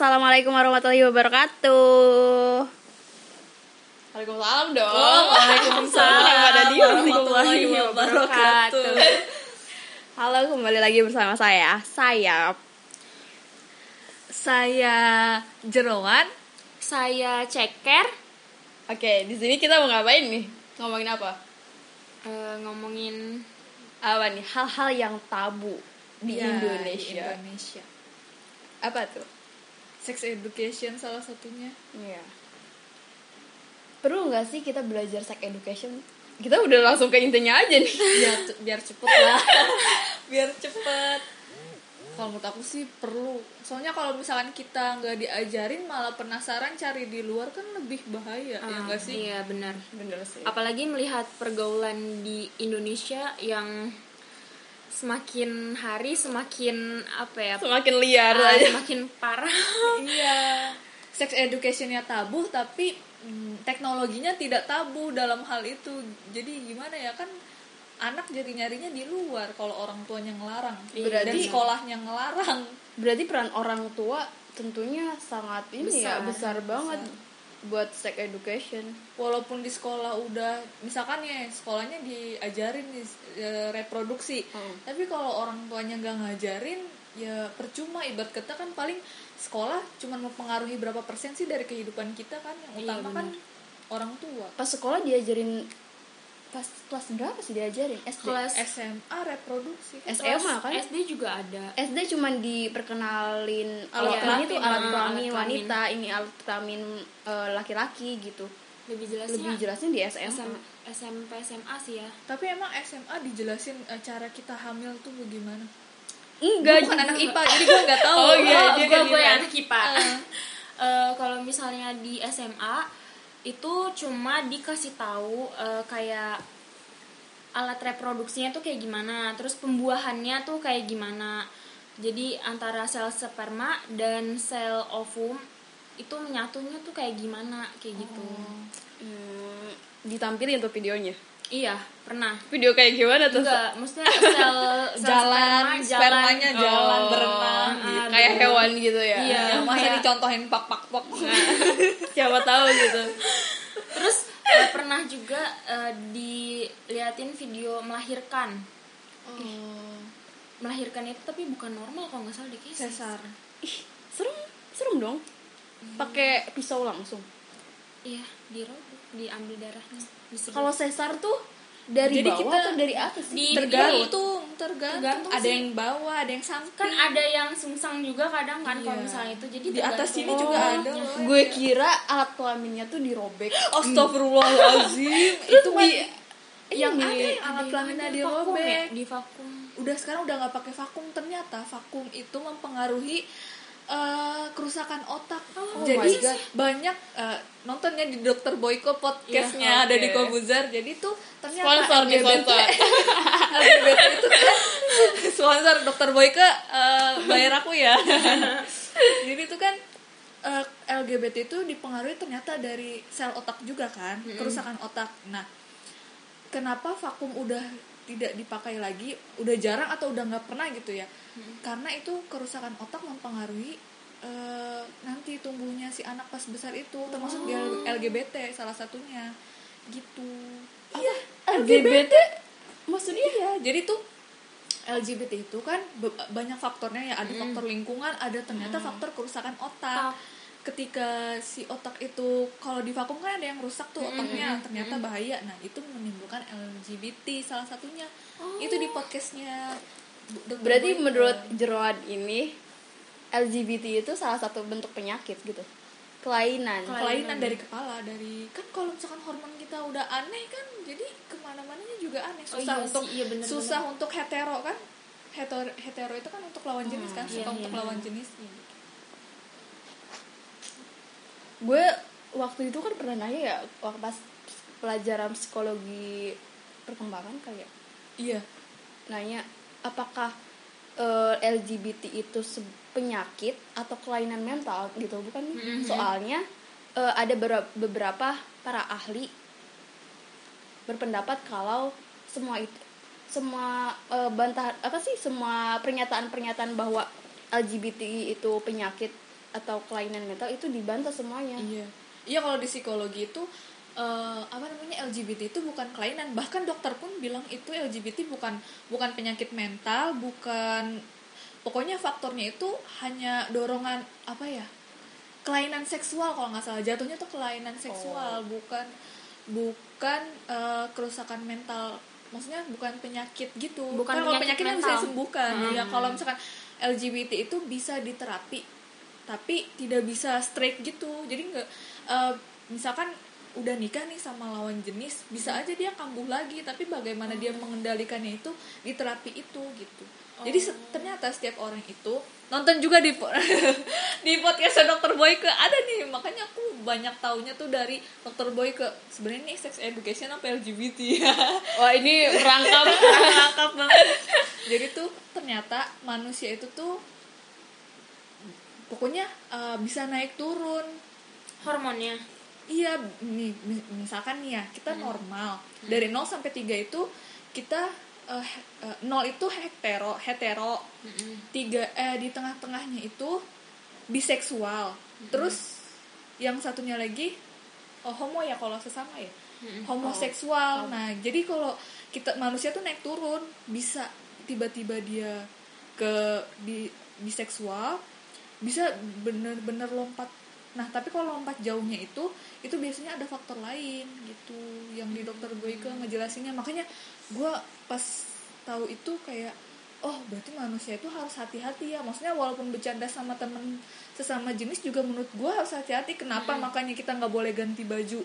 assalamualaikum warahmatullahi wabarakatuh. Waalaikumsalam dong. Oh, Waalaikumsalam Kepada dia warahmatullahi wabarakatuh. Halo, kembali lagi bersama saya, Sayap. Saya Jeroan. Saya ceker Oke, di sini kita mau ngapain nih? Ngomongin apa? eh, ngomongin Apa nih? Hal-hal yang tabu di Ya, Indonesia. di Indonesia. Apa tuh? Sex education salah satunya. Iya. Perlu nggak sih kita belajar sex education? Kita udah langsung ke intinya aja nih. Biar biar cepet lah. biar cepet. Kalau menurut aku sih perlu. Soalnya kalau misalkan kita nggak diajarin malah penasaran cari di luar kan lebih bahaya ya ah, nggak sih? Iya benar. Bener sih. Apalagi melihat pergaulan di Indonesia yang semakin hari semakin apa ya? Semakin liar ah, aja. semakin parah. Iya. Sex educationnya tabu tapi mm, teknologinya tidak tabu dalam hal itu. Jadi gimana ya kan anak jadi nyarinya di luar kalau orang tuanya ngelarang Iya, dan benar. sekolahnya ngelarang. Berarti peran orang tua tentunya sangat ini ya Besar, besar banget buat sex education. Walaupun di sekolah udah misalkan ya sekolahnya diajarin nih e, reproduksi. Hmm. Tapi kalau orang tuanya nggak ngajarin ya percuma ibarat kata kan paling sekolah cuma mempengaruhi berapa persen sih dari kehidupan kita kan yang Iya, utama kan orang tua. Pas sekolah diajarin pas kelas berapa sih diajarin? SD. Kelas SMA reproduksi kan? SMA kan? SD juga ada. SD cuman diperkenalin Alat kalau ini kelamin, tuh alat kelamin alat wanita, ini alat kelamin eh, laki-laki gitu. Lebih jelasnya Lebih jelasnya di SMA. SM, SMP SMA sih ya. Tapi emang SMA dijelasin eh, cara kita hamil tuh bagaimana? Enggak, Gue bukan juga. anak IPA jadi gue nggak tahu. Oh, iya, oh, dia gue kan gue anak IPA. Eh, kalau misalnya di SMA itu cuma dikasih tahu eh, kayak alat reproduksinya tuh kayak gimana, terus pembuahannya tuh kayak gimana. Jadi antara sel sperma dan sel ovum itu menyatunya tuh kayak gimana, kayak gitu. Hmm, ditampilin tuh videonya. Iya, pernah. Video kayak gimana tuh? Enggak, maksudnya sel, sel Jalan, sperma, spermanya jalan, Oh, berenang. gitu. kayak hewan gitu ya. Iya. Ya, masa kayak- dicontohin pak pak pak. Siapa tahu gitu. Terus eh, pernah juga eh, diliatin video melahirkan. Oh, Melahirkan itu tapi bukan normal kalau nggak salah kayaknya sesar. Ih, serem, serem dong. Pakai pisau langsung. Iya, dirobek, diambil darahnya. Kalau sesar tuh dari Jadi bawah kita atau dari atas sih? di- Tergantung, tergantung. Tergantung Ada sih. yang bawah, ada yang samping. kan ada yang sungsang juga kadang kan kalau Iya. misalnya itu jadi Di atas sini juga Oh, ada. iya. Gue kira alat kelaminnya tuh dirobek. Astagfirullahalazim. itu di- yang ini, ada yang alat kelaminnya di vakum ya, dirobek. di vakum. Udah sekarang udah nggak pakai vakum ternyata vakum itu mempengaruhi eh, kerusakan otak. Oh Jadi God. banyak eh, nontonnya di Dokter Boyko podcastnya Iya, ada oke. di Kobuzar. Jadi tuh ternyata Sponsor LGBT sponsor. LGBT itu kan sponsor Dokter Boyko eh, bayar aku ya. Jadi itu kan eh, LGBT itu dipengaruhi ternyata dari sel otak juga kan, kerusakan otak. Nah, kenapa vakum udah tidak dipakai lagi, udah jarang atau udah nggak pernah gitu ya? Karena itu kerusakan otak mempengaruhi eh, nanti tumbuhnya si anak pas besar itu, termasuk di LGBT salah satunya, gitu. Iya, LGBT maksudnya? Iya, jadi tuh LGBT itu kan banyak faktornya ya, ada faktor lingkungan, ada ternyata faktor kerusakan otak. Ketika si otak itu kalau di vakum kan ada yang rusak tuh otaknya, ternyata bahaya. Nah, itu menimbulkan LGBT salah satunya. Itu di podcastnya berarti Boyko. menurut jeroan ini LGBT itu salah satu bentuk penyakit gitu. Kelainan. kelainan dari kepala dari kan kalau misalkan hormon kita udah aneh kan jadi ke mana-mananya juga aneh Oh susah iya untuk sih, iya bener-bener. susah untuk hetero kan hetero hetero itu kan untuk lawan jenis kan iya, suka iya, untuk iya. lawan jenis gitu. Gue waktu itu kan pernah nanya ya waktu pas pelajaran psikologi perkembangan kayak iya. nanya apakah eh, LGBT itu penyakit atau kelainan mental gitu bukan soalnya eh, ada ber- beberapa para ahli berpendapat kalau semua itu semua eh, bantah apa sih semua pernyataan-pernyataan bahwa LGBT itu penyakit atau kelainan mental itu dibantah semuanya Iya. Iya kalau di psikologi itu eh, apa namanya LGBT itu bukan kelainan bahkan dokter pun bilang itu LGBT bukan bukan penyakit mental bukan pokoknya faktornya itu hanya dorongan apa ya kelainan seksual kalau nggak salah jatuhnya tuh kelainan seksual bukan bukan eh, kerusakan mental maksudnya bukan penyakit gitu Bukan Kan kalau penyakit penyakit kan bisa mental. disembuhkan Hmm. ya kalau misalkan LGBT itu bisa diterapi tapi tidak bisa straight gitu. Jadi nggak eh, misalkan udah nikah nih sama lawan jenis bisa aja dia kambuh lagi tapi bagaimana dia mengendalikannya itu di terapi itu gitu. Jadi se- ternyata setiap orang itu nonton juga di po- di podcast dokter Boyke ada nih. Makanya aku banyak taunya tuh dari dokter Boyke sebenarnya ini sex education apa LGBT ya wah ini merangkap. Lengkap banget. Jadi tuh ternyata manusia itu tuh pokoknya uh, bisa naik turun. Hormonnya? Iya nih mis- misalkan nih ya kita normal. Dari 0 sampai 3 itu kita uh, uh, 0 itu hetero hetero. Tiga eh di tengah-tengahnya itu biseksual. Terus yang satunya lagi oh, homo ya kalau sesama ya? Homoseksual. Nah jadi kalau kita manusia tuh naik turun bisa tiba-tiba dia ke bi biseksual bisa bener-bener lompat. Nah tapi kalau lompat jauhnya itu itu biasanya ada faktor lain gitu. Yang di dokter Boyke ngejelasinnya. Makanya gue pas tahu itu kayak oh berarti manusia itu harus hati-hati ya. Maksudnya walaupun bercanda sama temen sesama jenis juga menurut gue harus hati-hati. Kenapa makanya kita nggak boleh ganti baju?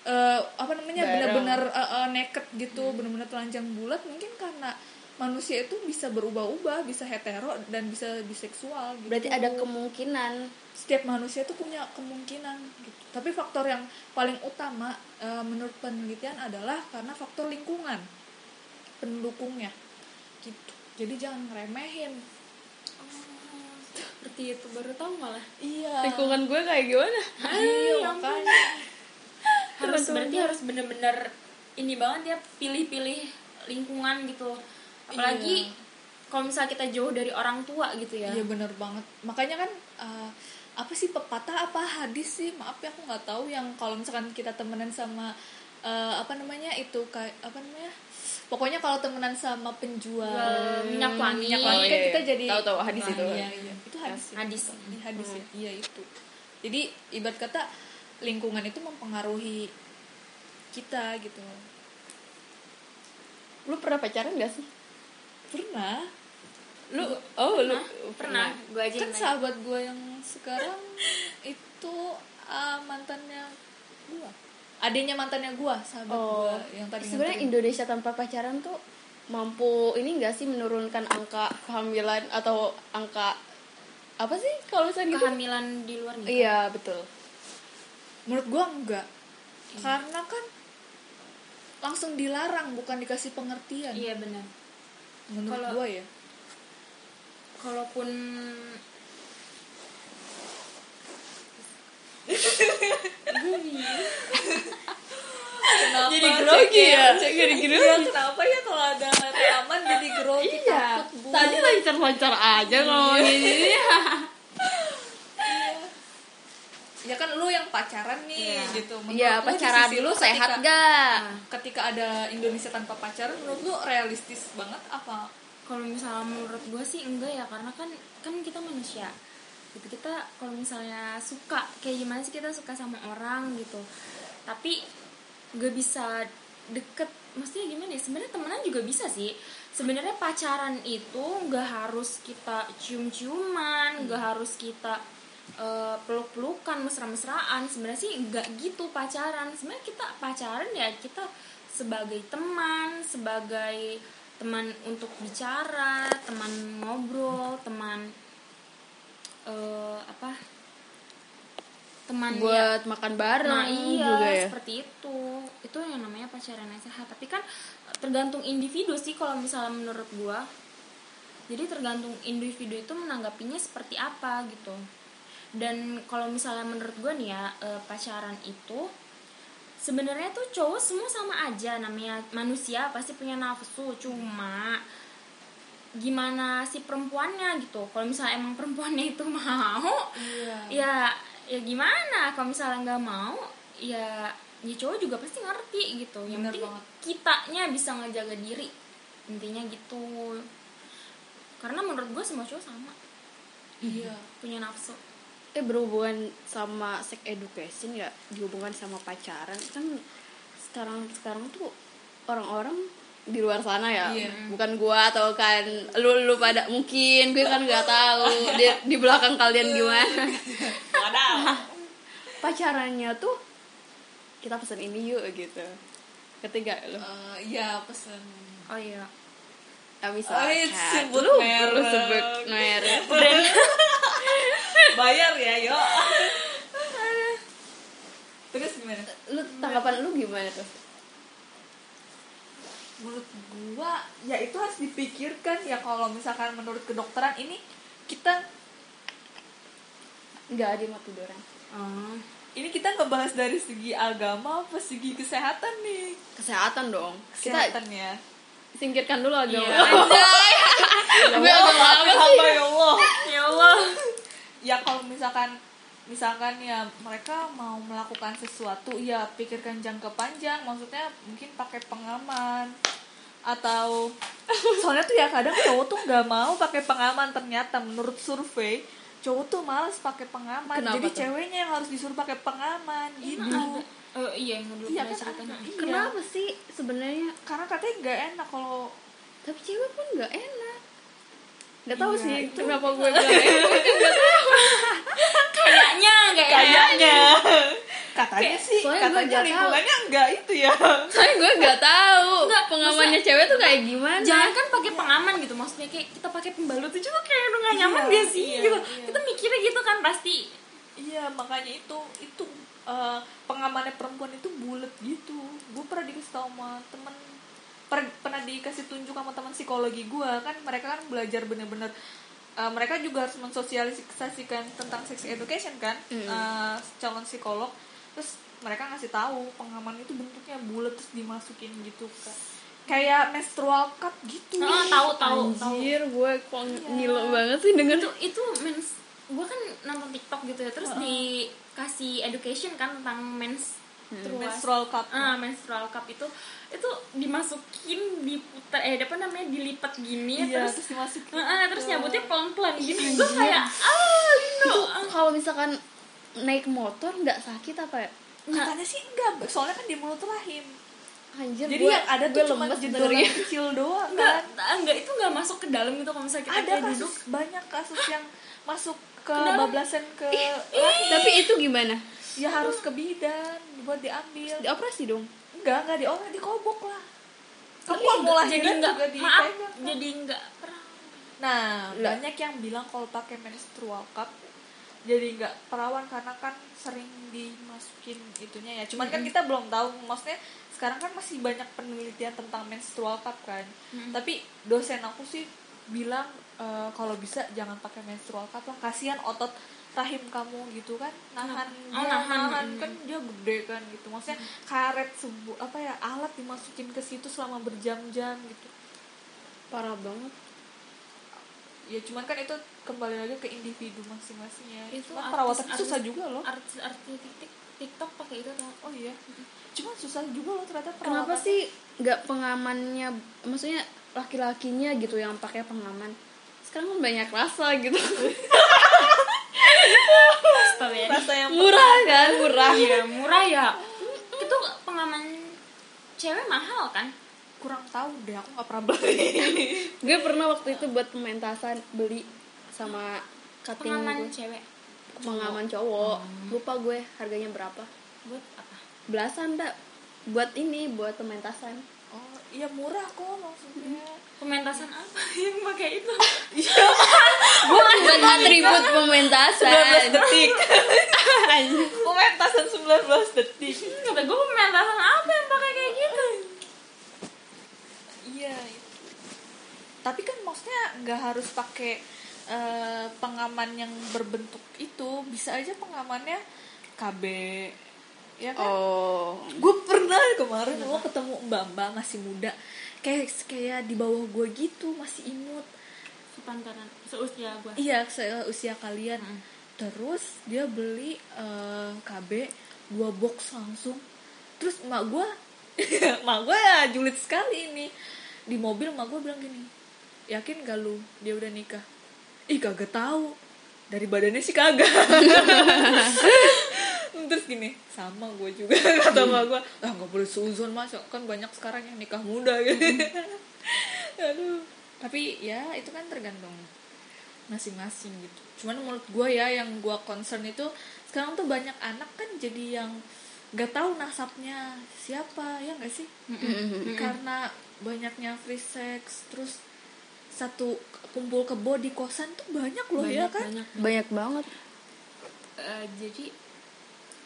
Eh apa namanya benar-benar eh, eh, naked gitu benar-benar telanjang bulat? Mungkin karena manusia itu bisa berubah-ubah bisa hetero dan bisa biseksual gitu. berarti ada kemungkinan. Setiap manusia itu punya kemungkinan gitu. Tapi faktor yang paling utama eh, menurut penelitian adalah karena faktor lingkungan pendukungnya gitu. Jadi jangan ngeremehin. Seperti itu baru tahu malah. Iya. Lingkungan gue kayak gimana? Iya makanya. harus berarti harus bener-bener ini banget ya pilih-pilih lingkungan gitu apalagi Iya. kalau misalnya kita jauh dari orang tua gitu ya Iya bener banget. Makanya kan uh, apa sih pepatah apa hadis sih? Maaf ya aku nggak tahu yang kalau misalkan kita temenan sama uh, apa namanya itu kayak apa namanya? Pokoknya kalau temenan sama penjual Jual minyak wangi. minyak wangi Oh, kan iya, kita iya. jadi Tahu-tahu hadis Nah, itu. Iya, iya. Itu hadis. ya? Hadis. Iya, hadis ya. Iya itu. Jadi ibarat kata lingkungan itu mempengaruhi kita gitu. lu pernah pacaran gak sih Pernah. lu oh lu pernah. Gue aja kan sahabat gue yang sekarang itu ah, mantannya gue adanya mantannya gue sahabat oh. gue yang tadi sebenarnya. Indonesia tanpa pacaran tuh mampu ini enggak sih menurunkan angka kehamilan atau angka apa sih kalau misalnya gitu? Kehamilan di luar nikah iya betul. Menurut gue enggak. Karena kan langsung dilarang bukan dikasih pengertian. Iya benar menurut Kalau- gue ya. kalaupun kenapa Jadi grogi ya? Cek, jadi grogi. ya, kenapa ya kalau ada letter aman jadi grogi? Iya takut Bu. tadi lancar-lancar aja ngomongin ini ya kan lu yang pacaran nih Iya. gitu. Menurut lu di pacaran sisi dulu lu sehat ketika- gak ketika ada Indonesia tanpa pacaran menurut lu realistis banget apa? Kalau misalnya menurut gue sih enggak ya karena kan kan kita manusia. Gitu kita kalau misalnya suka kayak gimana sih kita suka sama orang gitu. Tapi gak bisa deket maksudnya gimana ya? Sebenarnya temenan juga bisa sih. Sebenarnya pacaran itu nggak harus kita cium-ciuman nggak harus kita eh, peluk-pelukan mesra-mesraan. Sebenarnya sih nggak gitu pacaran. Sebenarnya kita pacaran ya kita sebagai teman sebagai teman untuk bicara teman ngobrol teman eh, apa? Teman ya. Buat makan bareng Nah iya juga ya? seperti itu. Itu yang namanya pacaran yang sehat. Tapi kan eh, tergantung individu sih kalau misalnya menurut gua. Jadi tergantung individu itu menanggapinya seperti apa gitu dan kalau misalnya menurut gua nih ya eh, pacaran itu sebenarnya tuh cowok semua sama aja. Namanya manusia pasti punya nafsu cuma gimana si perempuannya gitu. Kalau misalnya emang perempuannya itu mau Iya. ya ya gimana? Kalau misalnya nggak mau ya ya cowok juga pasti ngerti gitu. Yang Bener penting banget. kitanya bisa ngejaga diri. Intinya gitu. Karena menurut gue semua cowok sama. Iya. punya nafsu eh berhubungan sama sex education ya dihubungkan sama pacaran. Kan sekarang sekarang tuh orang-orang di luar sana ya. Iya. bukan gua atau kan lu lu pada mungkin gue kan nggak tahu di, di belakang kalian gimana. Pacarannya tuh kita pesen ini yuk gitu. Ketiga lu? Eh, Iya pesen. oh iya. Nah, Oh, misalkan. iya, sebut lu, sebut merek Bayar ya, yo. Terus gimana? lu tanggapan lu gimana tuh Menurut gua ya itu harus dipikirkan ya kalau misalkan menurut kedokteran ini kita nggak ada mau tiduran oh. ini kita ngebahas dari segi agama apa segi kesehatan nih kesehatan dong kesehatan ya kita singkirkan dulu agama Iya. Anjay. gue agama apa sih hamba ya Allah ya Allah ya kalau misalkan misalkan ya mereka mau melakukan sesuatu ya pikirkan jangka panjang maksudnya mungkin pakai pengaman atau soalnya tuh ya kadang cowok tuh nggak mau pakai pengaman ternyata menurut survei cowok tuh malas pakai pengaman Kenapa jadi tuh? ceweknya yang harus disuruh pakai pengaman gitu Emang ada? Oh, iya yang dulu iya kan ceritanya. Iya. kenapa sih sebenarnya karena katanya nggak enak kalau tapi cewek pun nggak enak nggak tahu Iya, sih itu- kenapa gue bilang enak kayaknya ya? kayaknya. Katanya Kayak- sih soalnya gue katanya tahu. lingkungannya enggak itu ya. Soalnya gue nggak tahu. Nggak, pengamannya cewek tuh kayak gimana? Jangan kan pakai pengaman gitu maksudnya kayak kita pakai pembalut itu juga kayak udah gak nyaman Iya, gak sih? iya, gitu. iya. kita mikirnya gitu kan pasti. Iya makanya itu itu eh, pengamannya perempuan itu bulat gitu. Gue pernah dikasih tau sama temen per- pernah dikasih tunjuk sama teman psikologi gue kan mereka kan belajar bener-bener eh, mereka juga harus mensosialisasikan tentang sex education kan Mm. eh, calon psikolog. Terus mereka ngasih tahu pengaman itu bentuknya bulat terus dimasukin gitu kan. Kayak menstrual cup gitu. Oh, tahu tahu tahu. Anjir gue kok Iya. ngilu banget sih denger. Itu itu mens gue kan nonton TikTok gitu ya terus dikasih education kan tentang menstruasi menstrual cup. Ah menstrual cup itu itu dimasukin diputar eh apa namanya dilipat gini iya terus terus dimasukin. Ah, ah, terus gitu. nyabutnya pelan-pelan. Gitu gue kayak ah Lino. Itu kalau misalkan naik motor nggak sakit apa ya? Katanya sih enggak soalnya kan di mulut rahim. Anjir jadi gue, yang ada gue tuh cuma lemes jendolan kecil doang enggak kan? enggak itu enggak masuk ke dalam gitu kalau misalnya kita ada kayak kasus duduk. banyak kasus yang masuk ke dalam. bablasan ke tapi itu gimana? Ya harus ke bidan buat diambil. Dioperasi dong? Enggak enggak diolah dikobok lah. Kamu enggak- lahiran jadi enggak? juga maaf kan? jadi enggak pernah. Nah banyak yang bilang kalau pakai menstrual cup jadi nggak perawan karena kan sering dimasukin itunya ya. Cuman kan kita belum tahu maksudnya sekarang kan masih banyak penelitian tentang menstrual cup kan. Mm. tapi dosen aku sih bilang eh, kalau bisa jangan pakai menstrual cup lah. Kasihan otot rahim kamu gitu kan nahan Oh, dia nahan, nahan mm. kan dia gede kan gitu. Maksudnya karet sebu apa ya alat dimasukin ke situ selama berjam-jam gitu. Parah banget. Ya cuman kan itu kembali lagi ke individu masing-masing ya. Itu cuman artis- perawatannya artis- susah juga loh. artis-artis tik TikTok pakai itu tuh oh iya. Cuman susah juga loh ternyata kenapa perawatannya. sih nggak pengamannya maksudnya laki-lakinya gitu yang pakai pengaman? Sekarang kan banyak rasa gitu. rasa yang murah kan? Murah. Iya murah ya. Itu pengaman cewek mahal kan? Kurang tahu deh aku nggak pernah beli. Gue pernah waktu itu buat pementasan beli sama cutting pengaman gue. cewek? Pengaman cowok. Lupa gue harganya berapa. Buat apa? Belasan dak buat ini buat pementasan oh iya murah kok maksudnya. Pementasan apa yang pakai itu? Buat buat atribut pementasan. 19 detik. Pementasan 19 detik. Kata gue pementasan apa yang pakai kayak gitu? Iya itu. tapi kan maksudnya nggak harus pakai eh, pengaman yang berbentuk itu. Bisa aja pengamannya KB ya kan? Oh gue pernah kemarin lo ketemu mbak mbak masih muda. Kayak kayak di bawah gue gitu masih imut. Sepantaran seusia gue iya seusia kalian. Mm. terus dia beli eh, KB dua box langsung. Terus emak gue emak gue ya julid sekali ini. Di mobil emak gue bilang gini yakin gak lu dia udah nikah? Ih kagak tahu. Dari badannya sih kagak terus gini sama gue juga kata emak gue ah nggak boleh seuzon mas. Kan banyak sekarang yang nikah muda. Gitu aduh. Tapi ya itu kan tergantung masing-masing gitu. Cuman menurut gue ya yang gue concern itu sekarang tuh banyak anak kan jadi yang gak tahu nasabnya siapa ya gak sih? Karena banyaknya free sex terus satu kumpul kebo di kosan tuh banyak loh ya banyak kan? banyak. Banyak banget. Eh, jadi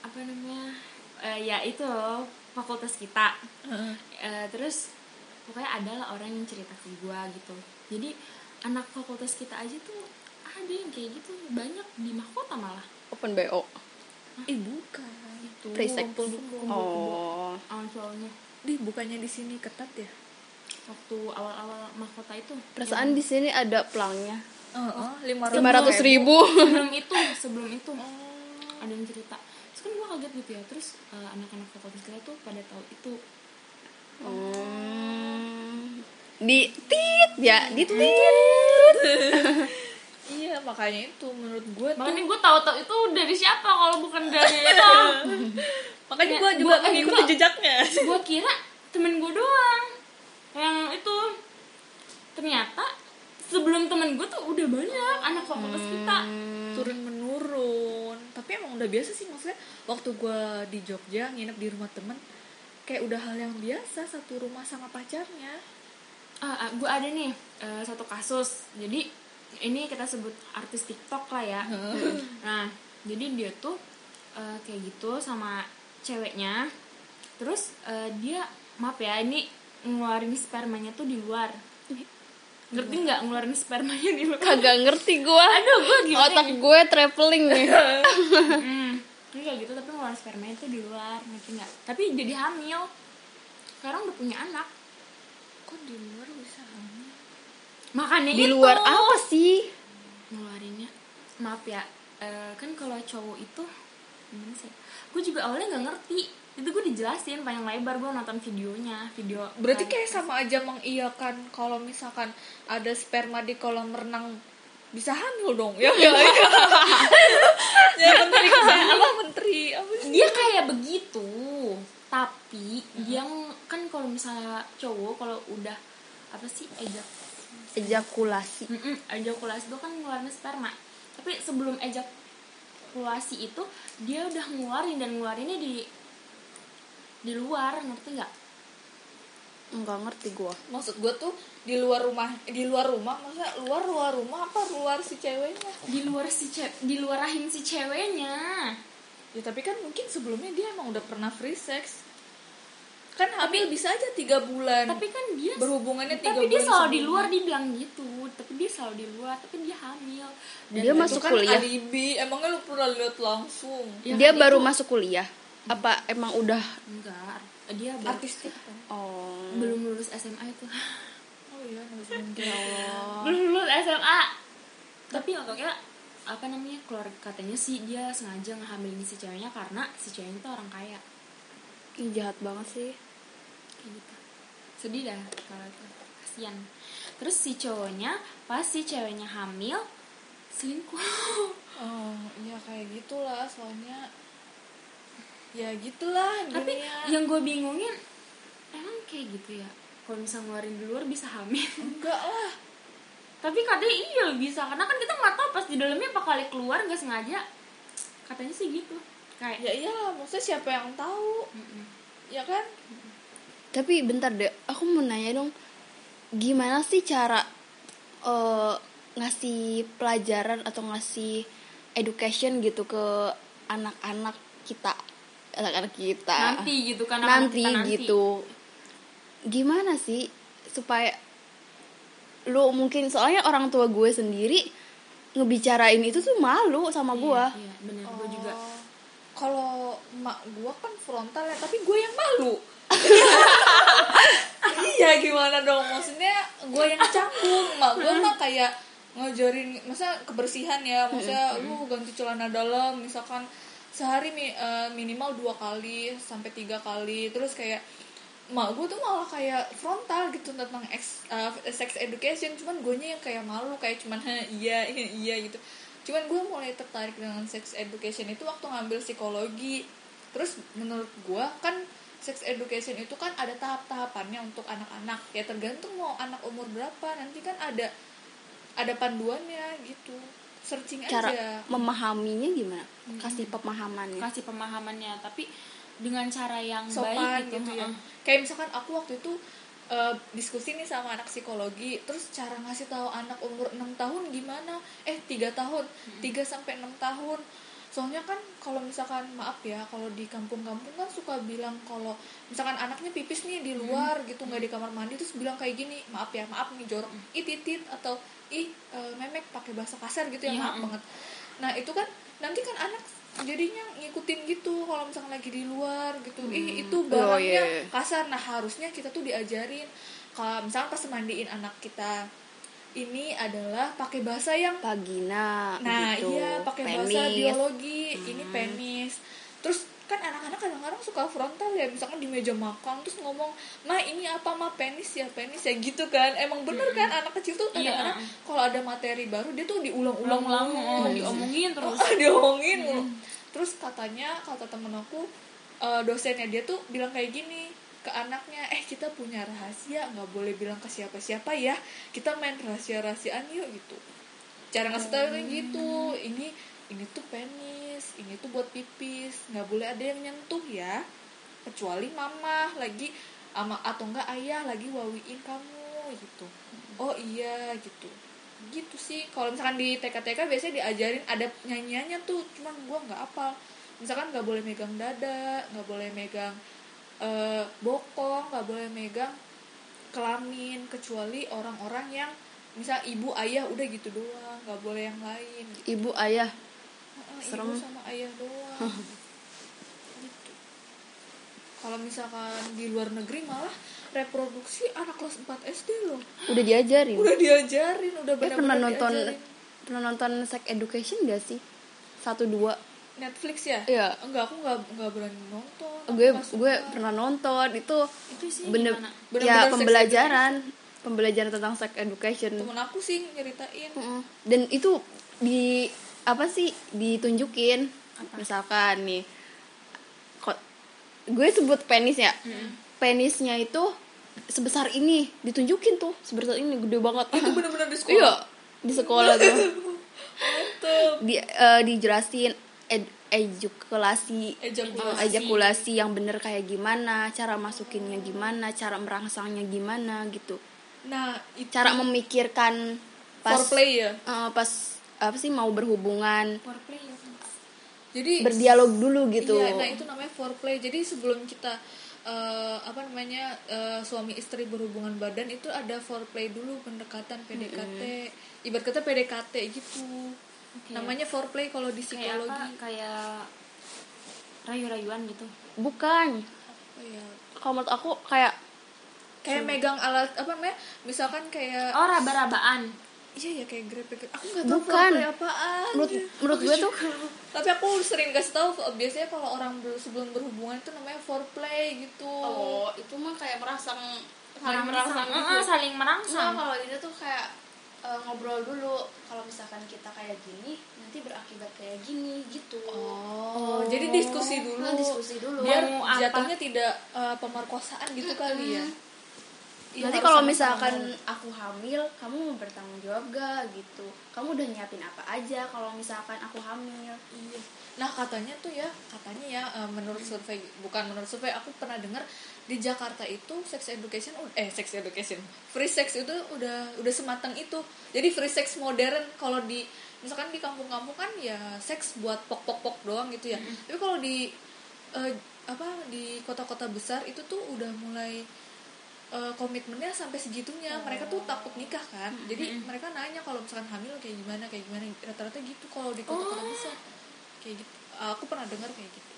apa namanya Eh, ya itu loh fakultas kita. Heeh. Eh, terus pokoknya ada lah orang yang cerita ke gua gitu. Jadi anak fakultas kita aja tuh ada yang kayak gitu banyak di mahkota malah. Open bo eh bukan. Itu Free sex. kumpul kebo oh. Awal awalnya di bukannya di sini ketat ya? Waktu awal-awal mahkota itu. Perasaan di sini ada pelangnya. Lima ratus ribu. sebelum itu sebelum itu. Oh. ada yang cerita kan gue kaget gitu ya. Terus eh, anak-anak fakultas kita tuh pada tahu itu. Hmm. di tit ya di tit iya makanya itu menurut gue tuh. Makanya gue tahu tahu itu dari siapa kalau bukan dari itu. Makanya Ya, gue juga gua- mengikuti gua- jejaknya. gue kira temen gue doang yang itu. Ternyata sebelum temen gue tuh udah banyak anak fakultas kita. Turun menurun tapi emang udah biasa sih maksudnya waktu gue di Jogja nginep di rumah temen kayak udah hal yang biasa satu rumah sama pacarnya. Ah, gue ada nih eh, satu kasus. Jadi ini kita sebut artis TikTok lah ya. Nah jadi dia tuh eh, kayak gitu sama ceweknya. Terus eh, dia maaf ya ini ngeluarin spermanya tuh di luar ngerti nggak ngeluarin spermanya di luar kagak ngerti gua. Aduh gue gimana otak gue traveling nih hmm, ini kayak gitu tapi ngeluarin spermanya tuh di luar ngerti nggak? Tapi jadi hamil. Sekarang udah punya anak. Kok di luar bisa hamil? Makanya di itu. luar apa sih? Ngeluarinnya. Maaf ya eh, kan kalau cowok itu gimana sih? Gue juga awalnya nggak ngerti itu gue dijelasin panjang lebar gue nonton videonya video berarti kayak sama aja mengiyakan kalau misalkan ada sperma di kolam renang bisa hamil dong ya ya ya menteri apa menteri? Apa sih? Dia kayak begitu tapi dia ng- kan kalau misalnya cowok kalau udah apa sih ejak ejakulasi. Mm-mm, ejakulasi itu kan ngeluarin sperma. Tapi sebelum ejakulasi itu dia udah ngeluarin dan ngeluarinnya di di luar ngerti nggak? Nggak ngerti gua. Maksud gue tuh di luar rumah di luar rumah maksudnya luar luar rumah apa luar si ceweknya? Di luar si ce- di luar rahim si ceweknya. Ya tapi kan mungkin sebelumnya dia emang udah pernah free sex. Kan hamil bisa aja tiga bulan. Tapi kan dia berhubungannya tiga tapi dia bulan selalu di sebelumnya. luar dibilang gitu. Tapi dia selalu di luar tapi dia hamil. Dan Dia Itu masuk kan kuliah. alibi. Emangnya lu pernah lihat langsung? Ya, dia itu- baru masuk kuliah apa emang udah enggak dia baru- artistik kan oh. Belum lulus SMA itu. Oh iya nggak bisa mungkin belum lulus SMA tapi otaknya apa namanya keluar katanya sih dia sengaja ngehamilin si ceweknya karena si ceweknya itu orang kaya. Ih, jahat banget sih. Kayak gitu. Sedih dah kalau itu. Kasian terus si cowoknya pas si ceweknya hamil selingkuh. Oh iya kayak gitulah soalnya ya gitulah tapi dunia. yang gue bingungin emang kayak gitu ya? Kalau misalnya ngeluarin di luar bisa hamil? Enggak lah. Tapi katanya iya bisa. Karena kan kita nggak tahu pas di dalamnya apa kali keluar nggak sengaja. Katanya sih gitu. Kayak ya iyalah maksudnya siapa yang tahu? Mm-mm. ya kan? Tapi bentar deh aku mau nanya dong. Gimana sih cara eh, ngasih pelajaran atau ngasih education gitu ke anak-anak kita anak-anak kita. Nanti gitu kan anak nanti, kita gitu. Gimana sih supaya lu mungkin soalnya orang tua gue sendiri ngebicarain itu tuh malu sama gue iya, iya bener. Gue juga. Oh. kalau emak gua kan frontal ya tapi gue yang malu. Iya gimana dong? Maksudnya gue yang canggung. Mak gue mah kayak ngajarin masa kebersihan ya. Maksudnya lu ganti celana dalam misalkan sehari eh, minimal dua kali sampai tiga kali. Terus kayak mak gue tuh malah kayak frontal gitu tentang ex, eh, sex education. Cuman gue yang kayak malu kayak cuman "Hah, iya iya iya gitu. Cuman gue mulai tertarik dengan sex education itu waktu ngambil psikologi. Terus menurut gue kan sex education itu kan ada tahap-tahapannya untuk anak-anak. Ya tergantung mau anak umur berapa nanti kan ada ada panduannya gitu searching cara aja memahaminya gimana? Kasih pemahamannya. Kasih pemahamannya tapi dengan cara yang sopan baik gitu, gitu, ya. heeh. kayak misalkan aku waktu itu eh, diskusi nih sama anak psikologi terus cara ngasih tahu anak umur 6 tahun gimana? Eh tiga tahun. 3 sampai 6 tahun. Soalnya kan kalau misalkan maaf ya kalau di kampung-kampung kan suka bilang kalau misalkan anaknya pipis nih di luar gitu nggak di kamar mandi terus bilang kayak gini maaf ya maaf nih jorok ih titit atau ih eh, memek pakai bahasa kasar gitu ya Iya, maaf mm. banget. Nah itu kan nanti kan anak jadinya ngikutin gitu kalau misalkan lagi di luar gitu. Ih itu Oh, barangnya iya, iya. kasar. Nah harusnya kita tuh diajarin kalau misalkan pas mandiin anak kita ini adalah pakai bahasa yang vagina nah gitu. iya pakai bahasa biologi ini penis kan anak-anak kadang-kadang suka frontal ya misalkan di meja makan terus ngomong mah ini apa mah penis ya penis ya gitu kan. Emang bener kan? Anak kecil tuh Iya. kadang-kadang kalau ada materi baru dia tuh diulang-ulang ulang-ulang mulu. oh, diomongin terus. Oh, diomongin mulu. Terus katanya kata temen aku eh, dosennya dia tuh bilang kayak gini ke anaknya, eh kita punya rahasia nggak boleh bilang ke siapa-siapa ya, kita main rahasia-rahasiaan yuk gitu. Cara ngasih tahu tuh gitu, ini ini tuh penis, ini tuh buat pipis, nggak boleh ada yang nyentuh ya, kecuali mama lagi ama atau enggak ayah lagi wawiin kamu gitu. Oh iya gitu. Gitu sih. Kalau misalkan di TK-TK biasanya diajarin ada nyanyiannya tuh cuman gua nggak apal misalkan nggak boleh megang dada nggak boleh megang eh, bokong nggak boleh megang kelamin kecuali orang-orang yang misal ibu ayah udah gitu doang nggak boleh yang lain gitu. ibu ayah Serem. ibu sama ayah doang. Gitu. kalau misalkan di luar negeri malah reproduksi anak kelas 4 SD loh. Udah diajarin? Udah diajarin udah Eh, benar-benar pernah nonton diajarin. pernah nonton sex education gak sih? Satu dua. Netflix ya? Iya. enggak aku nggak nggak berani nonton. Gue gue pernah nonton. Itu itu sih bener gimana? Bener-bener ya pembelajaran. Pembelajaran tentang sex education. Temen aku sih nyeritain. Mm-mm. dan itu di apa sih ditunjukin? Misalkan nih kok gue sebut penis ya penisnya itu sebesar ini ditunjukin tuh sebesar ini gede banget. Itu bener-bener di sekolah? Iya di sekolah tuh. Di eh, dijelasin ed, ejakulasi Ejakulasi. eh, ejakulasi yang bener kayak gimana cara masukinnya gimana cara merangsangnya gimana gitu. Nah itu cara memikirkan pas foreplay ya? eh, pas apa sih mau berhubungan foreplay ya jadi berdialog dulu gitu. iya, nah itu namanya foreplay. Jadi sebelum kita eh, apa namanya eh, suami istri berhubungan badan itu ada foreplay dulu pendekatan PDKT ibarat kata PDKT gitu. Namanya foreplay kalau di kayak apa? psikologi. Kayak rayu-rayuan gitu. Bukan. Oh, iya. kalau menurut aku kayak kayak megang alat apa namanya misalkan kayak oh raba-rabaan iya ya kayak grepek aku nggak tahu Bukan. apaan. Menurut menurut gue tuh tapi aku sering kasih tahu biasanya kalau orang sebelum berhubungan itu namanya foreplay gitu. Oh itu mah kayak merangsang saling merangsang Heeh, saling merangsang. Kalau ini tuh kayak eh, ngobrol dulu. Kalau misalkan kita kayak gini nanti berakibat kayak gini gitu. Oh, jadi diskusi dulu. Nah, diskusi dulu. Biar apa? jatuhnya tidak eh, pemerkosaan gitu kali ya Iya, nanti kalau misalkan aku hamil kamu mau bertanggung jawab gak gitu kamu udah nyiapin apa aja kalau misalkan aku hamil Iya. Nah katanya tuh ya, katanya ya eh, menurut survei bukan menurut survei aku pernah dengar di Jakarta itu sex education eh sex education free sex itu udah udah sematang itu. Jadi free sex modern kalau di misalkan di kampung-kampung kan ya seks buat pok-pok-pok doang gitu ya. Tapi kalau di eh, apa di kota-kota besar itu tuh udah mulai eh, komitmennya sampai segitunya. Mereka tuh takut nikah kan. Jadi mereka nanya kalau misalkan hamil kayak gimana kayak gimana. Rata-rata gitu kalau di kota-kota besar. Kayak gitu. Aku pernah dengar kayak gitu.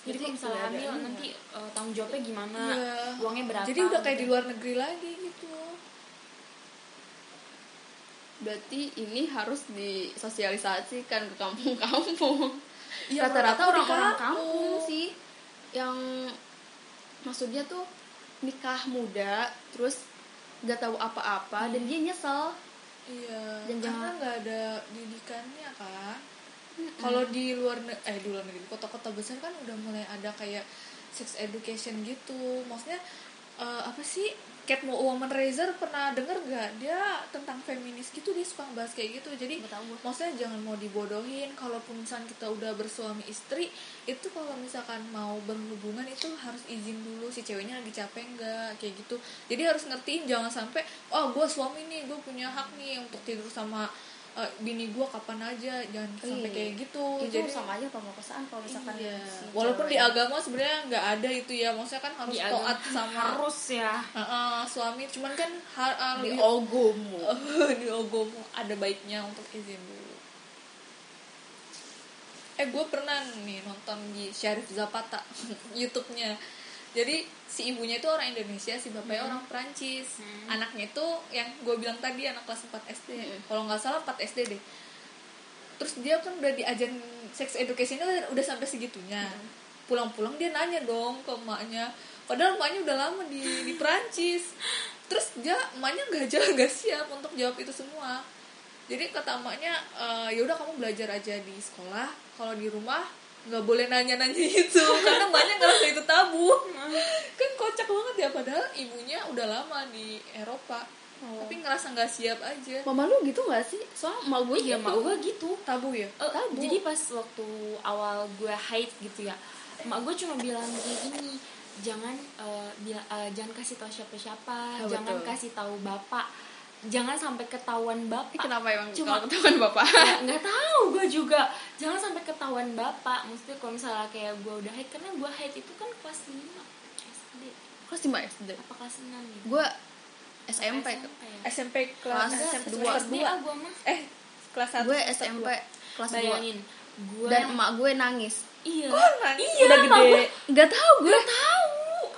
Jadi Berarti kalau misalnya ada hamil ininya. nanti eh, tanggung jawabnya gimana? Iya. uangnya berapa jadi udah kayak gitu. di luar negeri lagi gitu. Berarti ini harus disosialisasikan ke kampung-kampung. Iya, rata-rata orang-orang kampung. kampung sih yang maksudnya tuh nikah muda terus gak tahu apa-apa dan dia nyesel. Iya Dan karena nggak ada didikannya kan. Kalau di luar ne- eh di luar negeri kota-kota besar kan udah mulai ada kayak sex education gitu. Maksudnya eh, apa sih Cat Mo Womanizer pernah denger gak dia tentang feminis gitu dia suka bahas kayak gitu. Jadi maksudnya jangan mau dibodohin. Kalaupun misalnya kita udah bersuami istri itu kalau misalkan mau berhubungan itu harus izin dulu si ceweknya lagi capek nggak kayak gitu. Jadi harus ngertiin jangan sampai oh gue suami nih gue punya hak nih untuk tidur sama eh, bini gue kapan aja jangan sampai Iya. kayak gitu. Itu jadi sama aja pemerkosaan kalau misalkan iya. si walaupun di agama sebenarnya nggak ada itu ya maksudnya kan harus Di taat sama harus ya. Heeh, suami. Cuman kan har, uh, di lebih- ogomu. Di ogomu. Ada baiknya untuk izin dulu. Eh gue pernah nih nonton di Syarif Zapata YouTube-nya jadi si ibunya itu orang Indonesia si bapaknya orang Perancis. Anaknya itu yang gue bilang tadi anak kelas 4 SD Hmm. kalau nggak salah 4 SD deh. Terus dia kan udah diajarin sex education udah, udah sampai segitunya. Pulang-pulang dia nanya dong ke emaknya. Padahal emaknya udah lama di di Perancis. Terus dia emaknya nggak jawab nggak siap untuk jawab itu semua. Jadi kata emaknya e, yaudah kamu belajar aja di sekolah. Kalau di rumah nggak boleh nanya-nanya itu karena emaknya ngerasa itu tabu kan kocak banget ya padahal ibunya udah lama di Eropa Oh. tapi ngerasa nggak siap aja mama lu gitu gak sih soalnya emak gue iya gitu. mak gue gitu tabu ya Eh, Tabu. jadi pas waktu awal gue haid gitu ya mak gue cuma bilang kayak gini jangan eh, bila- eh, jangan kasih tahu siapa-siapa Oh, jangan betul. kasih tahu bapak jangan sampai ketahuan bapak. Kenapa emang Cuma- kalau ketahuan bapak? Ya, nggak tahu gue juga. Jangan sampai ketahuan bapak. Maksudnya kalau misalnya kayak gue udah haid karena gue haid itu kan kelas 5 SD kelas 5 SD apa kelas 6 gitu gue SMP ya? SMP kelas SMP dua. kelas dua. Gue mah. Eh kelas satu gue SMP dua. kelas 2 bayangin gue dan emak gue nangis. Iya. Kok nangis? iya udah gede. gue nggak tahu gue tahu.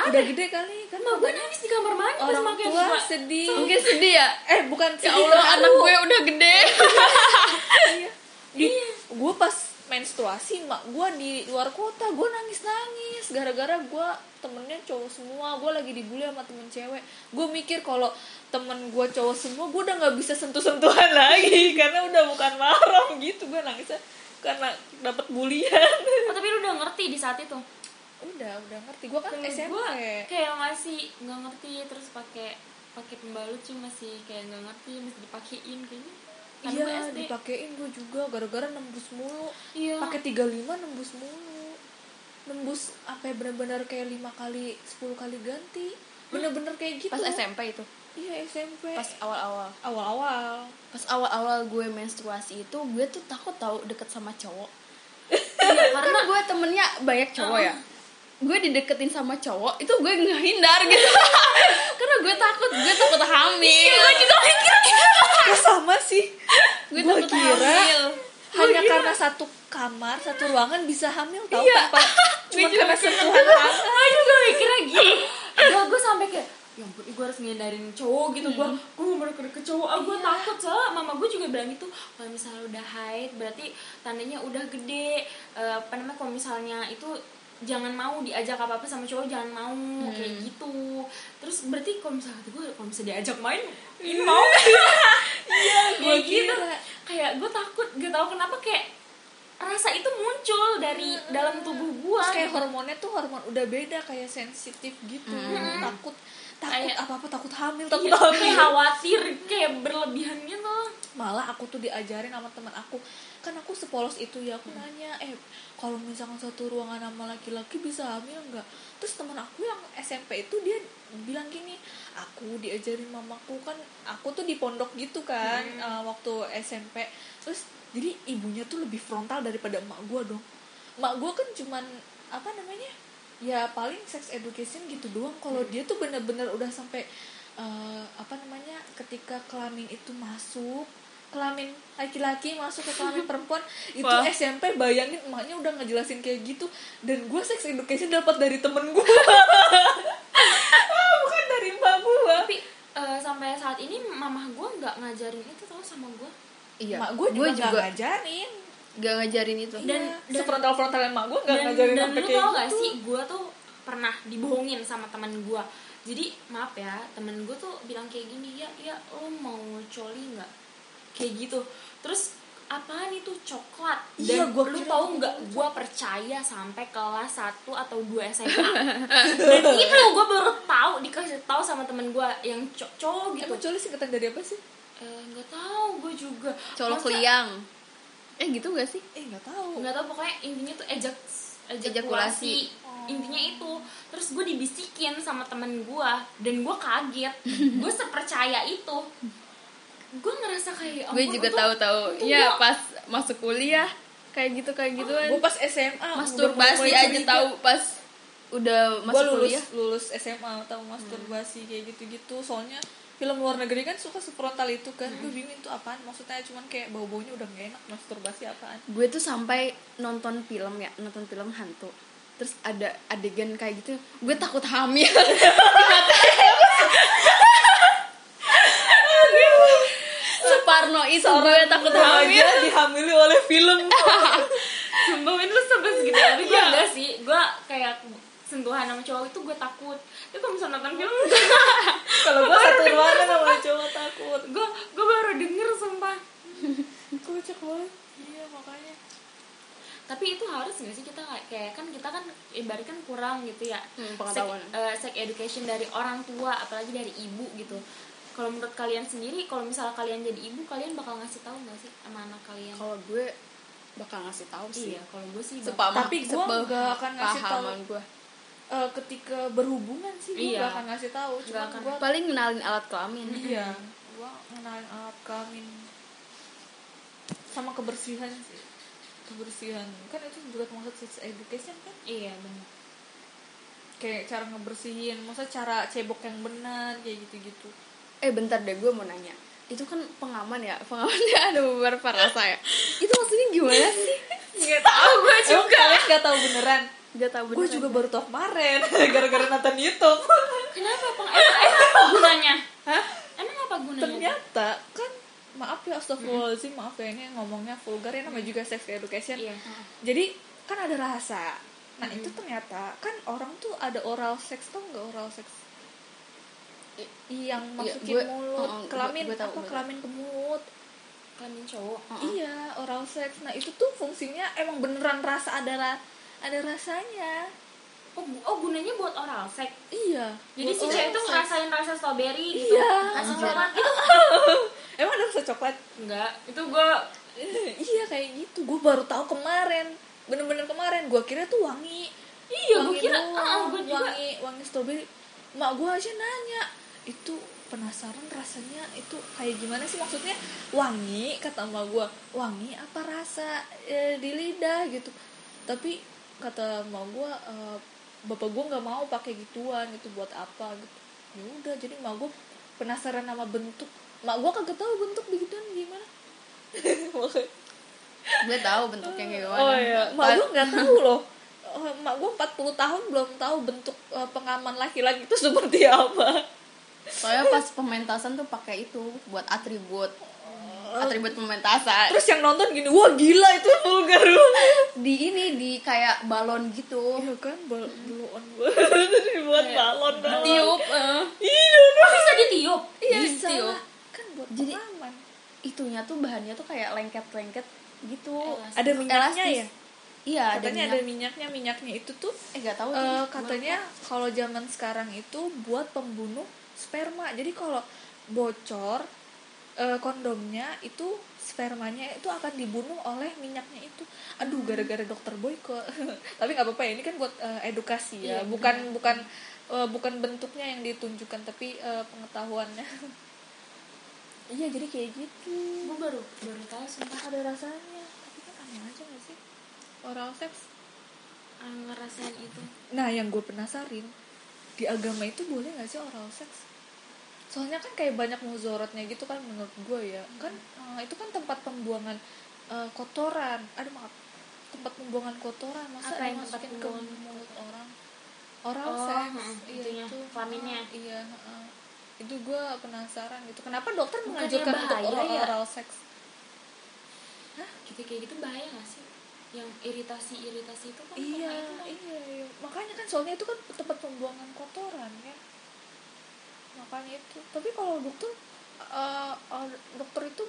udah gede kali mak gue nangis di kamar mandi pas orang makin tua tua. sedih. Mungkin sedih ya? Eh bukan ya sedih Allah anak gue udah gede. Di gue pas menstruasi mak gue di luar kota gue nangis nangis gara-gara gue temennya cowok semua. Gue lagi dibully sama temen cewek. Gue mikir kalau temen gue cowok semua gue udah nggak bisa sentuh-sentuhan lagi. Karena udah bukan mahram gitu. Gue nangisnya karena dapat bulian Oh, tapi lu udah ngerti di saat itu udah udah ngerti. Gue kan Kalau SMP gua kayak masih nggak ngerti terus pakai pakai pembalut sih masih kayak nggak ngerti mesti dipakein kayaknya. Kan iya dipakein gue juga gara-gara nembus mulu. Iya. Pakai 35 nembus mulu. Nembus apa ya benar-benar kayak lima kali 10 kali ganti. Bener-bener kayak gitu. Pas SMP itu? Iya SMP pas awal-awal? Awal-awal. Pas awal-awal gue menstruasi itu gue tuh takut tahu deket sama cowok. Iya karena gue temennya banyak cowok ya gue dideketin sama cowok itu gue ngehindar gitu. Karena gue takut gue takut hamil. Gue juga mikir Kok sama sih. Gue takut kira hamil. hanya karena satu kamar satu ruangan bisa hamil tau Iya. tanpa cuma karena sentuhan gue juga mikirnya gitu gue gue sampai kayak ya ampun gue harus ngindarin cowok gitu. Gue gue mau ke cowok. Ah gue takut soalnya mama gue juga bilang gitu kalau misalnya udah haid berarti tandanya udah gede. Eh, apa namanya kalau misalnya itu jangan mau diajak apa apa sama cowok jangan mau kayak gitu. Terus berarti kalau misalnya gue kalau misalnya diajak main ini mau? Iya Gua gitu. kira. kayak gue takut gak tau kenapa kayak rasa itu muncul dari dalam tubuh gue kayak hormonnya tuh hormon udah beda kayak sensitif gitu. Takut takut Kayak- apa apa takut hamil. takut Iya, hamil. Kayak khawatir kayak berlebihan gitu. Malah aku tuh diajarin sama teman aku. Kan aku sepolos itu ya aku nanya eh kalau misalkan satu ruangan sama laki-laki bisa hamil nggak? Terus teman aku yang SMP itu dia bilang gini aku diajarin mamaku kan aku tuh di pondok gitu kan eh, waktu SMP terus jadi ibunya tuh lebih frontal daripada emak gua dong. Emak gua kan cuman apa namanya ya paling sex education gitu doang. Kalau dia tuh bener-bener udah sampai eh, apa namanya ketika kelamin itu masuk kelamin laki-laki masuk ke kelamin perempuan itu Wah. SMP bayangin emaknya udah ngejelasin kayak gitu dan gue sex education dapat dari temen gue bukan dari mbak gue tapi eh, sampai saat ini mamah gue nggak ngajarin itu tau sama gue iya mak gue juga, Gua nggak ngajarin gak ngajarin itu. Dan- dan dan- sefrontal frontalnya mak gue nggak dan, ngajarin dan lu tau gitu. gak sih gue tuh pernah dibohongin sama teman gue jadi maaf ya temen gue tuh bilang kayak gini ya ya lo mau coli nggak? Kayak gitu. Terus apaan itu coklat? Iya, dan gua lu tau nggak gue percaya sampai kelas 1 atau 2 SMA dan itu gue baru tahu dikasih tahu sama temen gue yang co- cowok gitu. emang coli singkatan dari apa sih? Eh, nggak tahu gue juga. Colok Masa- liang eh gitu gak sih? Eh nggak tahu. Nggak tahu pokoknya intinya tuh ejak Ejakulasi. ejakulasi. Intinya itu. Terus gue dibisikin sama temen gue dan gue kaget. Gue sepercaya itu. Gue ngerasa kayak gue juga tahu-tahu. ya pas masuk kuliah kayak gitu kayak gituan. Gue pas SMA masturbasi aja tahu pas udah masuk lulus kuliah. lulus SMA tahu masturbasi kayak gitu-gitu. Soalnya film luar negeri kan suka sefrontal itu kan. Gue bingung itu apaan. Maksudnya cuman kayak bau baunya udah gak enak masturbasi apaan. Gue tuh sampai nonton film ya nonton film hantu. Terus ada adegan kayak gitu gue takut hamil. Separno itu gue takut hamil. dihamili oleh film. Sumpah lu sampai segitu. Tapi gue enggak sih. Gue kayak sentuhan sama cowok itu gue takut. Tapi kalau misalnya nonton film kalau gue satu ruangan sama cowok takut. Gue gue baru denger sumpah. Kocak banget. Iya makanya. Tapi itu harus nggak sih kita kayak- kan kita kan ibarat kan kurang gitu ya. Hmm, pengetahuan. sex, eh, sex education dari orang tua apalagi dari ibu gitu. Kalau menurut kalian sendiri kalau misalnya kalian jadi ibu kalian bakal ngasih tahu nggak sih sama anak kalian? Kalau gue bakal ngasih tahu sih. Iya kalau gue sih Tapi gue nggak akan ngasih tahu. gue Eh, ketika berhubungan sih gue Iya. gak akan ngasih tahu. Akan. gue paling kenalin alat kelamin. Iya gue ngenalin alat kelamin. Sama kebersihan sih. Kebersihan. Kan itu juga termasuk sex education kan? Iya benar. Kayak cara ngebersihin masa cara cebok yang benar kayak gitu-gitu. Eh bentar deh gue mau nanya. Itu kan pengaman ya? Pengamannya ada beberapa rasa ya? Itu maksudnya gimana sih? Nggak tahu. Gue juga. nggak tahu beneran gak tau gue beneran. juga baru tahu kemarin gara-gara nonton YouTube. Kenapa peng emang, emang apa gunanya? Hah? emang apa gunanya? Ternyata kan maaf ya astagfirullahaladzim maaf ya ini ngomongnya vulgar ya namanya juga sex education. Iya. Jadi kan ada rasa. Nah itu ternyata kan orang tuh ada oral sex tuh nggak oral sex? Yang masukin gue- mulut oh, oh, kelamin gue- gue tahu, apa gue kelamin ke mulut. Kelamin cowok Uh-uh. iya oral sex. Nah itu tuh fungsinya emang beneran rasa ada ra- ada rasanya. Oh, oh gunanya buat oral sex? Iya. Jadi si cewek itu ngerasain rasa strawberry gitu. Iya. rasa coklat. Gitu emang ada rasa coklat? Enggak. Itu gue iya kayak gitu. Gue baru tahu kemarin. Bener-bener kemarin. Gue kira tuh wangi. Iya, gua Wangi kira, doang, ah, gua juga. wangi wangi strawberry. Mak gue aja nanya itu penasaran rasanya? Itu kayak gimana sih? Maksudnya wangi kata emak gue wangi apa rasa eh, di lidah? gitu. Tapi kata emak gue eh, bapak gue nggak mau pakai gituan gitu buat apa gitu. Ya udah jadi emak gue penasaran sama bentuk. Mak gue kagak tahu bentuk begituan gimana. Gue tahu bentuknya kayak gimana. Oh iya, mak gue nggak tahu loh. Oh, mak gue 40 tahun belum tahu bentuk eh, pengaman laki-laki itu seperti apa. soalnya pas pementasan tuh pakai itu buat atribut atribut pementasan Terus yang nonton gini, wah gila itu vulgar. di ini di kayak balon gitu Iya kan, bal balon dibuat balon balon. tiup eh. Iya, oh, bisa ditiup iya Bisa. Kan buat Jadi- pengaman. itunya tuh bahannya tuh kayak lengket-lengket gitu Elastis. Ada minyaknya Elastis. ya? iya ada Katanya minyak. ada minyaknya, minyaknya itu tuh eh gak tahu tuh. katanya kalau zaman sekarang itu buat pembunuh sperma. Jadi kalau bocor eh, kondomnya itu spermanya itu akan dibunuh oleh minyaknya itu. Aduh, gara-gara dokter boy kok. tapi nggak apa-apa ya. Ini kan buat eh, edukasi ya, Iya, bukan bukan eh, bukan bentuknya yang ditunjukkan tapi eh, pengetahuannya. iya, jadi kayak gitu. gue baru baru tahu sumpah Ada rasanya. Tapi kan aneh aja gak sih? Oral sex ah, ngerasain itu Nah, yang gue penasarin di agama itu boleh nggak sih oral sex? Soalnya kan kayak banyak muzorotnya gitu kan menurut gue ya. Kan eh, itu kan tempat pembuangan eh, kotoran. Aduh maaf. Tempat pembuangan kotoran. Masa Apa yang dimasukin ke mulut orang? Oral Oh, sex heeh, iya itu. Kelaminnya. heeh, iya heeh. itu gue penasaran gitu. Kenapa dokter menganjurkan untuk oral, ya? oral sex? Gitu kayak gitu bahaya gak sih? Yang iritasi iritasi itu kan iya, itu kan- iya iya. Makanya kan soalnya itu kan tempat pembuangan kotoran ya makanya itu? Tapi kalau dokter eh, eh, dokter itu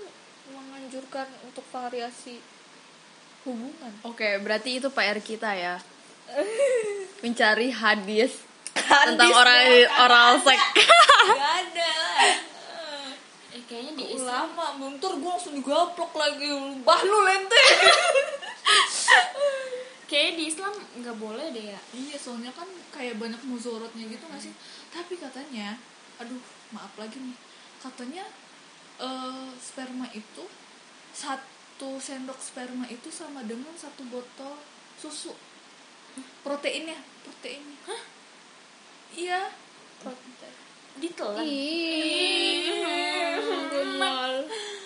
menganjurkan untuk variasi hubungan. Oke, berarti itu PR kita ya. Mencari hadis tentang oral oral seks. Gak ada. Eh kayaknya di ulama bentar gue langsung digaplok lagi. Bah lu lente. Kayaknya di Islam nggak boleh deh ya. Iya soalnya kan kayak banyak muzorotnya gitu nggak sih? Tapi katanya aduh maaf lagi nih. Katanya eh, sperma itu satu sendok sperma itu sama dengan satu botol susu. Proteinnya proteinnya. Hah? Iya. Protein ditelan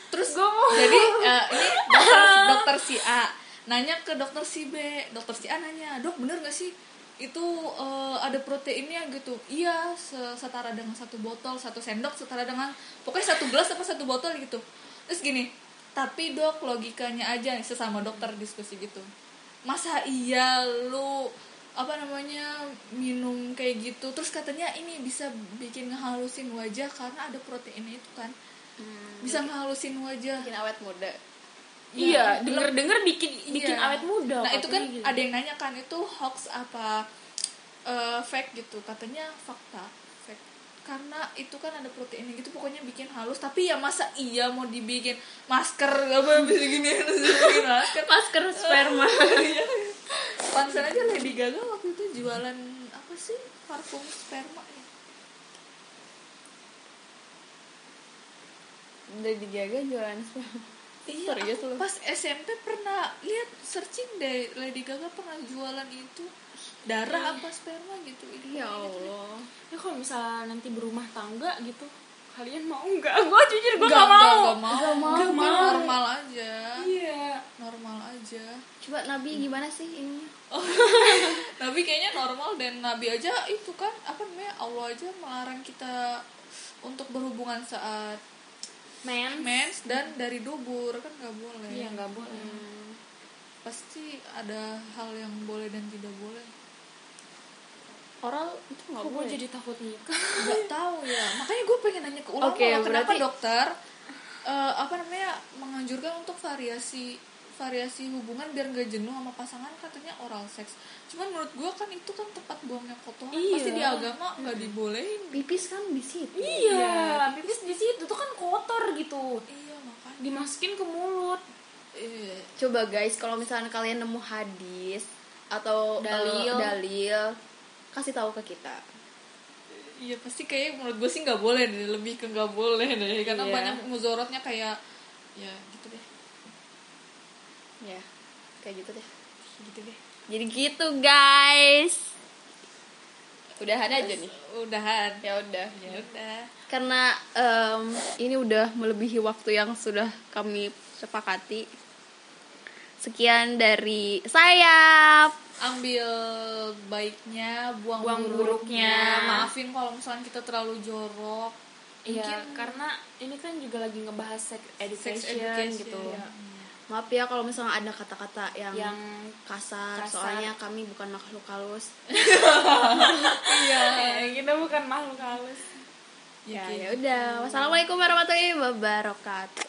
terus jadi eh, ini dokter dokter si A nanya ke dokter si B. Dokter si A nanya dok bener gak sih itu eh, ada proteinnya gitu. Iya se- setara dengan satu botol satu sendok setara dengan pokoknya satu gelas apa satu botol gitu. Terus gini tapi dok logikanya aja nih sesama dokter diskusi gitu. Masa iya lu apa namanya minum kayak gitu? Terus katanya ini bisa bikin ngehalusin wajah karena ada proteinnya itu kan. Bisa ngehalusin wajah. Bikin awet muda. Iya denger denger bikin bikin Iya. awet muda Nah itu kan gitu. ada yang nanya kan itu hoax apa eh, fake gitu katanya fakta fake karena itu kan ada proteinnya gitu pokoknya bikin halus tapi ya masa iya mau dibikin masker apa bisa gini bikin masker masker sperma Iya. Pantesan aja Lady Gaga waktu itu jualan apa sih parfum sperma ya Lady Gaga jualan sperma. Iya, Serius aku lu? pas SMP pernah lihat searching deh Lady Gaga pernah jualan itu darah apa sperma gitu ini Ya gitu. Allah. ya kalau misalnya nanti berumah tangga gitu kalian mau nggak gue jujur gue Nggak, mau nggak, mau. Nggak mau. Nggak mau. normal aja iya normal aja Coba Nabi gimana sih ininya? Nabi kayaknya normal dan Nabi aja itu kan apa namanya Allah aja melarang kita untuk berhubungan saat men mens dan dari dubur kan nggak boleh. Iya nggak boleh. Hmm. pasti ada hal yang boleh dan tidak boleh. Oral itu nggak kok gue boleh. jadi takut nikah? Nggak tahu ya. Makanya gue pengen nanya ke ulama Oke, kenapa berarti- dokter eh, apa namanya menganjurkan untuk variasi variasi hubungan biar gak jenuh sama pasangan katanya oral seks cuman menurut gue kan itu kan tempat buangnya kotoran Iya. pasti di agama nggak dibolehin Pipis kan di situ. iya pipis di situ tuh kan kotor gitu iya makanya dimasukin ke mulut Iya. Coba guys, kalau misalnya kalian nemu hadis atau Dalil. eh, dalil kasih tahu ke kita. Iya pasti kayak menurut gue sih nggak boleh deh lebih ke nggak boleh deh karena Iya. banyak muzorotnya kayak ya gitu deh Ya, kayak gitu deh. gitu deh Jadi gitu guys. Udahan aja nih. udahan Ya udah. ya udah Karena em, ini udah melebihi waktu yang sudah kami sepakati. Sekian dari saya. ambil baiknya buang, Buang buruknya. buruknya. maafin kalau misalnya kita terlalu jorok Iya, karena ini kan juga lagi ngebahas sex education, Sex education, gitu. iya. Maaf ya kalau misalnya ada kata-kata yang, Yang kasar, kasar. soalnya kami bukan makhluk halus. iya, kita bukan makhluk halus. Ya, ya udah. Wassalamualaikum warahmatullahi wabarakatuh.